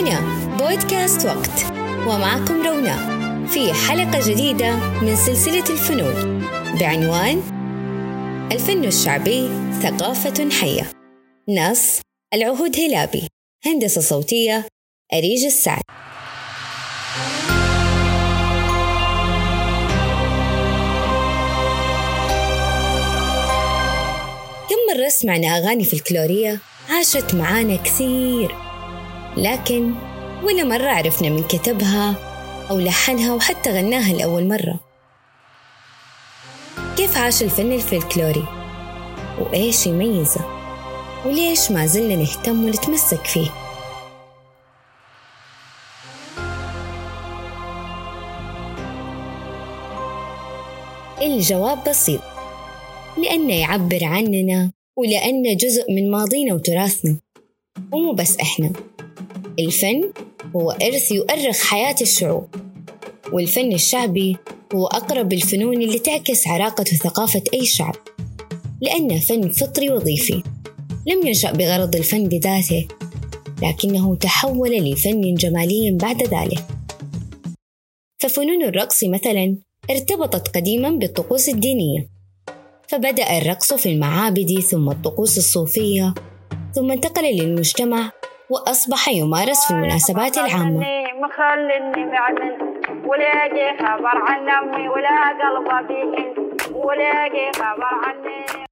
هنا بودكاست وقت. ومعكم روناء في حلقة جديدة من سلسلة الفنون بعنوان الفن الشعبي ثقافة حية. نص العهود هلابي هندسة صوتية أريج السعد. كم مرة سمعنا أغاني فلكلورية عاشت معانا كثير. لكن ولا مرة عرفنا من كتبها أو لحنها وحتى غناها لأول مرة؟ كيف عاش الفن الفلكلوري؟ وإيش يميزه؟ وليش ما زلنا نهتم ونتمسك فيه؟ الجواب بسيط. لأنه يعبر عننا ولأنه جزء من ماضينا وتراثنا. ومو بس إحنا. الفن هو إرث يؤرخ حياة الشعوب والفن الشعبي هو أقرب الفنون اللي تعكس عراقة وثقافة أي شعب لأنه فن فطري وظيفي لم ينشأ بغرض الفن بذاته لكنه تحول لفن جمالي بعد ذلك. ففنون الرقص مثلا ارتبطت قديما بالطقوس الدينية فبدأ الرقص في المعابد ثم الطقوس الصوفية ثم انتقل للمجتمع وأصبح يمارس في المناسبات العامة. مخلني معمل ولاقي خبر عن أمي ولا قلبه بيحن ولاقي خبر عني.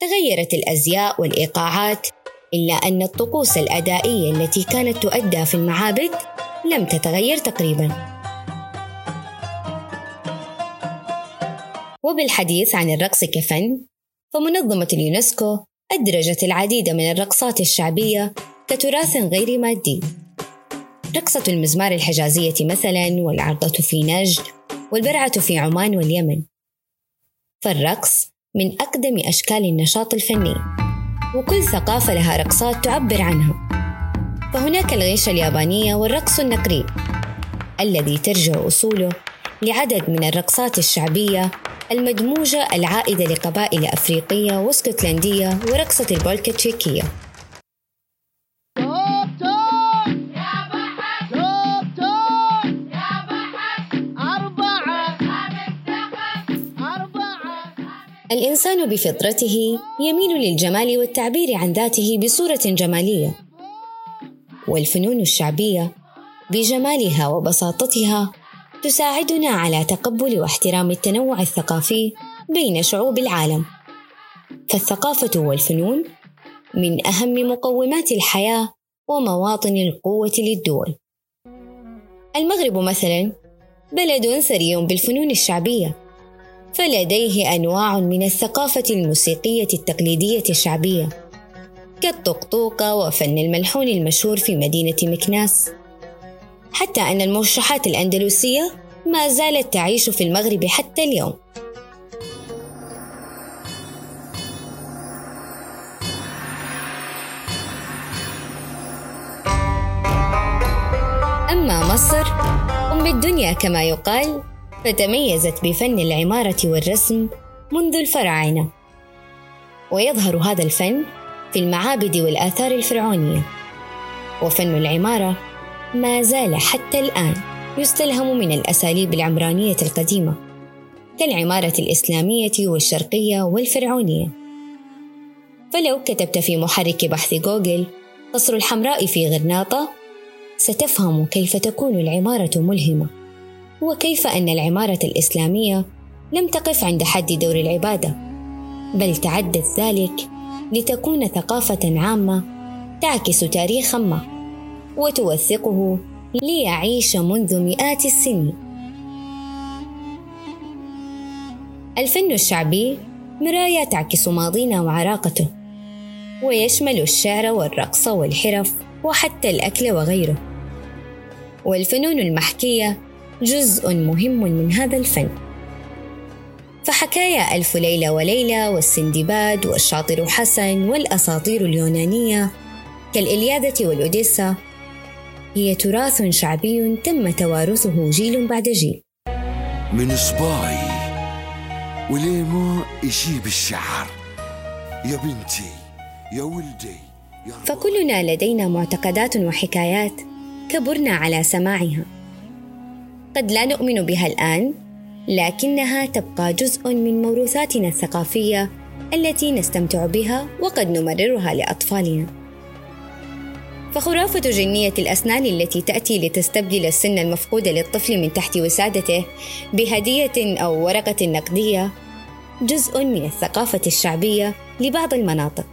تغيرت الأزياء والإيقاعات إلا أن الطقوس الأدائية التي كانت تؤدى في المعابد لم تتغير تقريبا. وبالحديث عن الرقص كفن فمنظمة اليونسكو أدرجت العديد من الرقصات الشعبية كتراث غير مادي. رقصة المزمار الحجازية مثلا والعرضة في نجد والبرعة في عمان واليمن. فالرقص من أقدم أشكال النشاط الفني وكل ثقافة لها رقصات تعبر عنها. فهناك الغيشة اليابانية والرقص النقري الذي ترجع أصوله لعدد من الرقصات الشعبية المدموجة العائدة لقبائل أفريقية واسكتلندية ورقصة البولكا تشيكية الإنسان بفطرته يميل للجمال والتعبير عن ذاته بصورة جمالية. والفنون الشعبية بجمالها وبساطتها تساعدنا على تقبل واحترام التنوع الثقافي بين شعوب العالم. فالثقافة والفنون من أهم مقومات الحياة ومواطن القوة للدول. المغرب مثلا بلد ثري بالفنون الشعبية. فلديه أنواع من الثقافة الموسيقية التقليدية الشعبية كالطقطوقة وفن الملحون المشهور في مدينة مكناس. حتى أن المرشحات الأندلسية ما زالت تعيش في المغرب حتى اليوم. أما مصر أم الدنيا كما يقال فتميزت بفن العمارة والرسم منذ الفراعنة. ويظهر هذا الفن في المعابد والآثار الفرعونية. وفن العمارة ما زال حتى الآن يستلهم من الأساليب العمرانية القديمة كالعمارة الإسلامية والشرقية والفرعونية. فلو كتبت في محرك بحث جوجل قصر الحمراء في غرناطة ستفهم كيف تكون العمارة ملهمة. وكيف أن العمارة الإسلامية لم تقف عند حد دور العبادة بل تعدت ذلك لتكون ثقافة عامة تعكس تاريخا ما وتوثقه ليعيش منذ مئات السنين. الفن الشعبي مراية تعكس ماضينا وعراقته ويشمل الشعر والرقص والحرف وحتى الأكل وغيره. والفنون المحكية جزء مهم من هذا الفن. فحكايا ألف ليلة وليلة والسندباد والشاطر حسن والأساطير اليونانية كالإلياذة والأوديسا هي تراث شعبي تم توارثه جيل بعد جيل. من صباي وليه ما يجيب الشعر. يا بنتي يا ولدي فكلنا لدينا معتقدات وحكايات كبرنا على سماعها. قد لا نؤمن بها الآن لكنها تبقى جزء من موروثاتنا الثقافية التي نستمتع بها وقد نمررها لأطفالنا. فخرافة جنية الأسنان التي تأتي لتستبدل السن المفقود للطفل من تحت وسادته بهدية أو ورقة نقدية جزء من الثقافة الشعبية لبعض المناطق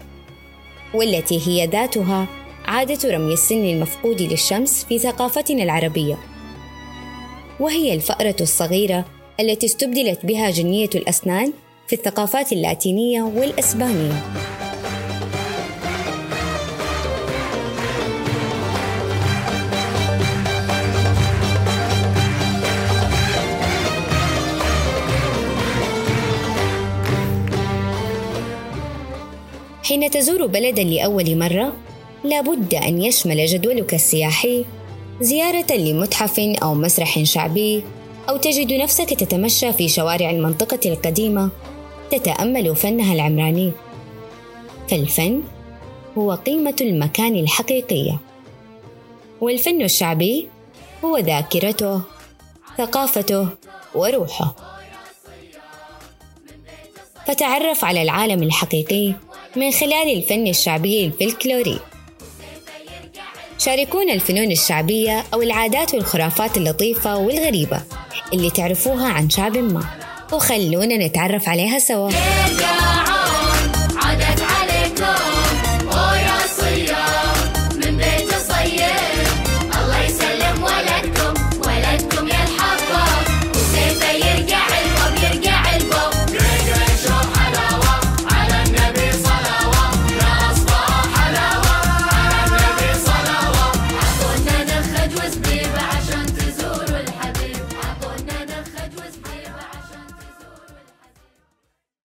والتي هي ذاتها عادة رمي السن المفقود للشمس في ثقافتنا العربية. وهي الفأرة الصغيرة التي استبدلت بها جنية الأسنان في الثقافات اللاتينية والإسبانية. حين تزور بلدا لأول مرة لابد أن يشمل جدولك السياحي زيارة لمتحف أو مسرح شعبي أو تجد نفسك تتمشى في شوارع المنطقة القديمة تتأمل فنها العمراني. فالفن هو قيمة المكان الحقيقية. والفن الشعبي هو ذاكرته ثقافته وروحه. فتعرف على العالم الحقيقي من خلال الفن الشعبي الفلكلوري. شاركونا الفنون الشعبية أو العادات والخرافات اللطيفة والغريبة اللي تعرفوها عن شعب ما وخلونا نتعرف عليها سوا.